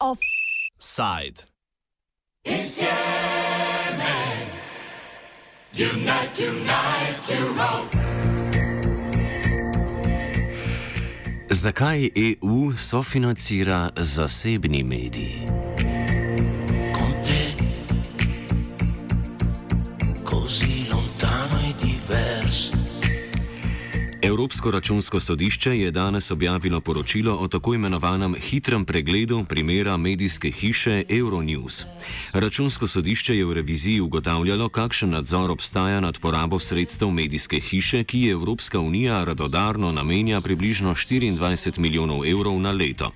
Offside. Zakaj EU sofinancira zasebni mediji? Così lontano e diverso. Evropsko računsko sodišče je danes objavilo poročilo o tako imenovanem hitrem pregledu primera medijske hiše Euronews. Računsko sodišče je v reviziji ugotavljalo, kakšen nadzor obstaja nad porabo sredstev medijske hiše, ki je Evropska unija radodarno namenja približno 24 milijonov evrov na leto.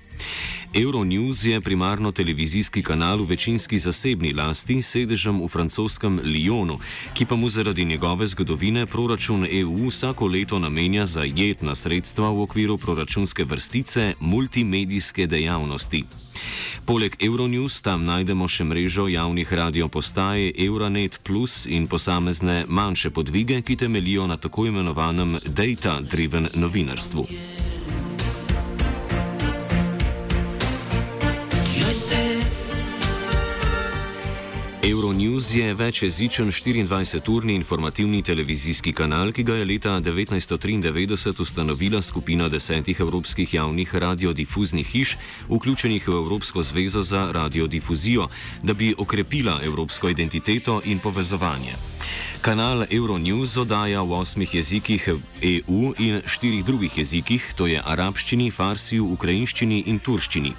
Euronews je primarno televizijski kanal v večinski zasebni lasti, sedežem v francoskem Lyonu, ki pa mu zaradi njegove zgodovine proračun EU vsako leto namenja za jetna sredstva v okviru proračunske vrstice multimedijske dejavnosti. Poleg Euronews tam najdemo še mrežo javnih radiopostaje Euronet Plus in posamezne manjše podvige, ki temelijo na tako imenovanem data-driven novinarstvu. Euronews je večjezičen 24-urni informativni televizijski kanal, ki ga je leta 1993 ustanovila skupina desetih evropskih javnih radiodifuznih hiš, vključenih v Evropsko zvezo za radiodifuzijo, da bi okrepila evropsko identiteto in povezovanje. Kanal Euronews oddaja v osmih jezikih EU in štirih drugih jezikih, to je arabščini, farsiju, ukrajinščini in turščini.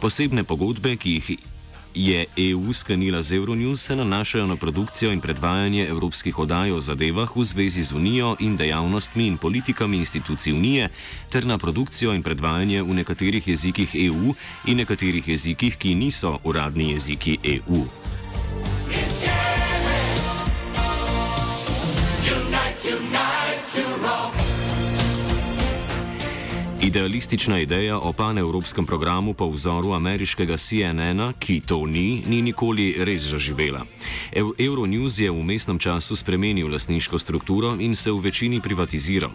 Posebne pogodbe, ki jih je EU sklenila z Euronews, se nanašajo na produkcijo in predvajanje evropskih oddaj o zadevah v zvezi z Unijo in dejavnostmi in politikami institucij Unije, ter na produkcijo in predvajanje v nekaterih jezikih EU in nekaterih jezikih, ki niso uradni jeziki E EU. Idealistična ideja o panevropskem programu po vzoru ameriškega CNN-a, ki to ni, ni nikoli res zaživela. Euronews je v mestnem času spremenil lasniško strukturo in se v večini privatiziral.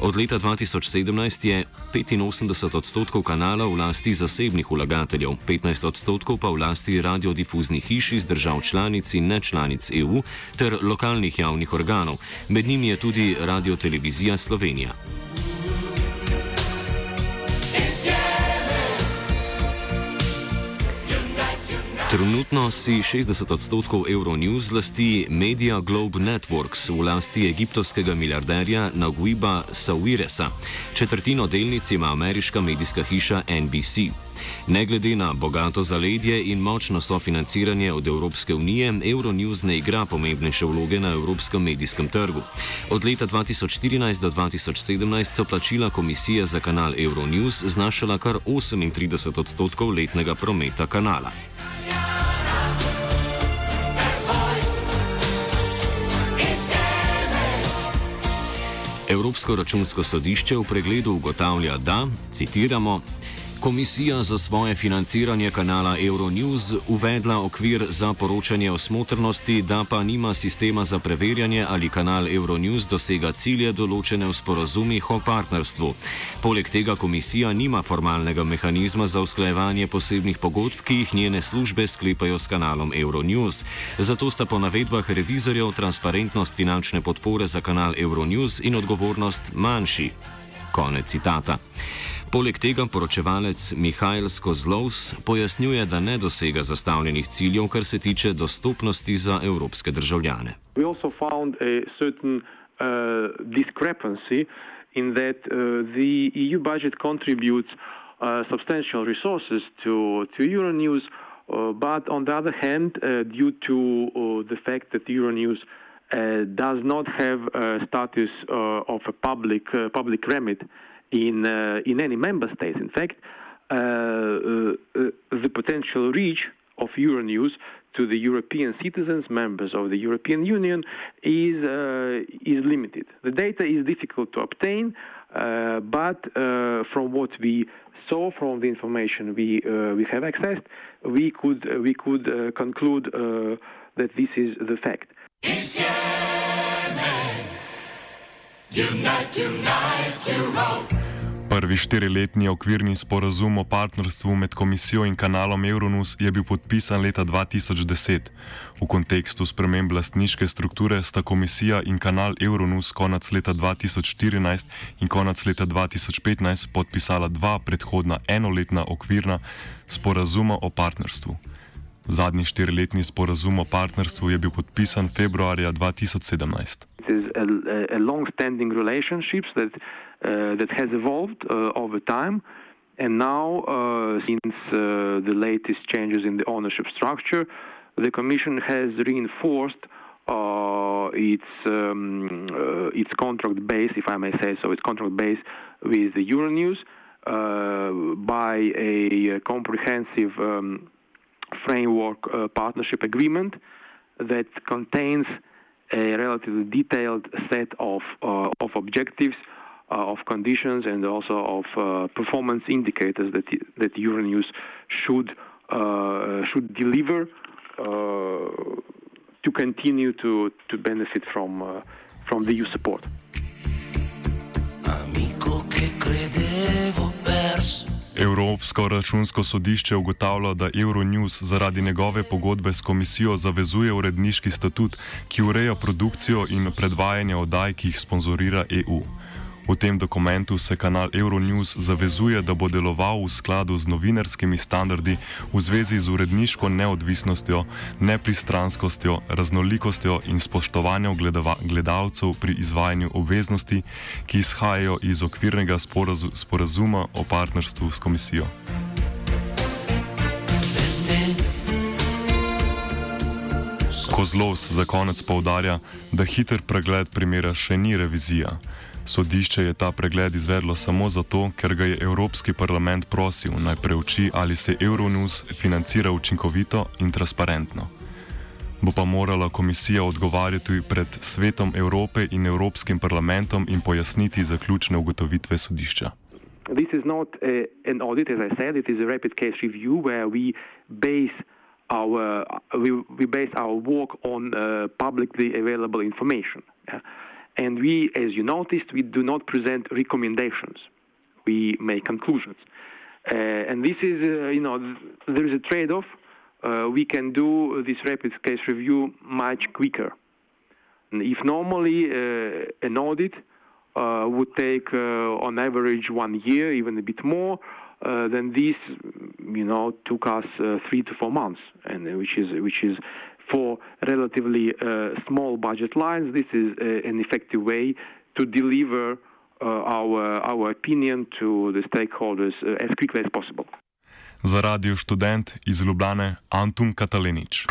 Od leta 2017 je 85 odstotkov kanala v lasti zasebnih vlagateljev, 15 odstotkov pa v lasti radiodifuznih hiš iz držav članic in nečlanic EU ter lokalnih javnih organov. Med njimi je tudi radiotelevizija Slovenija. Trenutno si 60 odstotkov Euronews lasti Media Globe Networks v lasti egiptovskega milijarderja Naguiba Sawiresa. Četrtino delnic ima ameriška medijska hiša NBC. Ne glede na bogato zaledje in močno sofinanciranje od Evropske unije, Euronews ne igra pomembnejše vloge na evropskem medijskem trgu. Od leta 2014 do 2017 so plačila komisije za kanal Euronews znašala kar 38 odstotkov letnega prometa kanala. Evropsko računsko sodišče v pregledu ugotavlja, da, citiramo, Komisija za svoje financiranje kanala Euronews uvedla okvir za poročanje o smotrnosti, da pa nima sistema za preverjanje, ali kanal Euronews dosega cilje določene v sporozumih o partnerstvu. Poleg tega komisija nima formalnega mehanizma za usklajevanje posebnih pogodb, ki jih njene službe sklepajo s kanalom Euronews. Zato sta po navedbah revizorjev transparentnost finančne podpore za kanal Euronews in odgovornost manjši. Konec citata. Poleg tega poročevalec Mihajl Skozlovs pojasnjuje, da ne dosega zastavljenih ciljev, kar se tiče dostopnosti za evropske državljane. We also found a certain uh, discrepancy in that uh, the EU budget contributes uh, substantial resources to, to Euronews, uh, but on the other hand, uh, due to uh, the fact that Euronews uh, does not have a status uh, of a public uh, public remit uh, in in any member state, in fact, uh, uh, uh, the potential reach of Euronews to the European citizens, members of the European Union, is uh, is limited. The data is difficult to obtain, uh, but uh, from what we saw, from the information we uh, we have accessed, we could uh, we could uh, conclude uh, that this is the fact. Unite, unite, Prvi štiriletni okvirni sporazum o partnerstvu med komisijo in kanalom Euronus je bil podpisan leta 2010. V kontekstu sprememb lastniške strukture sta komisija in kanal Euronus konec leta 2014 in konec leta 2015 podpisala dva predhodna enoletna okvirna sporazuma o partnerstvu. Zadnji štiriletni sporazum o partnerstvu je bil podpisan februarja 2017. Uh, that that has evolved uh, over time. And now, uh, since the latest changes in the ownership structure, the Commission has reinforced its um, its contract base, if I may say so, its contract base with the Euronews by a comprehensive um, framework partnership agreement that contains a relatively detailed set of, uh, of objectives uh, of conditions and also of uh, performance indicators that that Euronews should uh, should deliver to continue to to benefit from from the EU support. Evropsko računsko sodišče ugotavlja, da Euronews zaradi njegove pogodbe s komisijo zavezuje uredniški statut, ki ureja produkcijo in predvajanje oddaj, ki jih sponzorira EU. V tem dokumentu se kanal Euronews zavezuje, da bo deloval v skladu z novinarskimi standardi v zvezi z uredniško neodvisnostjo, nepristranskostjo, raznolikostjo in spoštovanjem gledalcev pri izvajanju obveznosti, ki izhajajo iz okvirnega sporazu, sporazuma o partnerstvu s komisijo. Kozlovs za konec povdarja, da hiter pregled primera še ni revizija. Sodišče je ta pregled izvedlo samo zato, ker ga je Evropski parlament prosil naj preuči, ali se Euronews financira učinkovito in transparentno. Bo pa morala komisija odgovarjati pred svetom Evrope in Evropskim parlamentom in pojasniti zaključne ugotovitve sodišča. This is not a, an audit, as I said, it is a rapid case review where we base our, we, we base our work on uh, publicly available information. Yeah? And we, as you noticed, we do not present recommendations. We make conclusions. Uh, and this is, uh, you know, there is a trade off. Uh, we can do this rapid case review much quicker. And if normally uh, an audit uh, would take, uh, on average, one year, even a bit more, then this, you know, took us three to four months, and which is which is for relatively uh, small budget lines, this is uh, an effective way to deliver uh, our, our opinion to the stakeholders as quickly as possible. Za radio študent iz Ljubljane Antun Katalinič.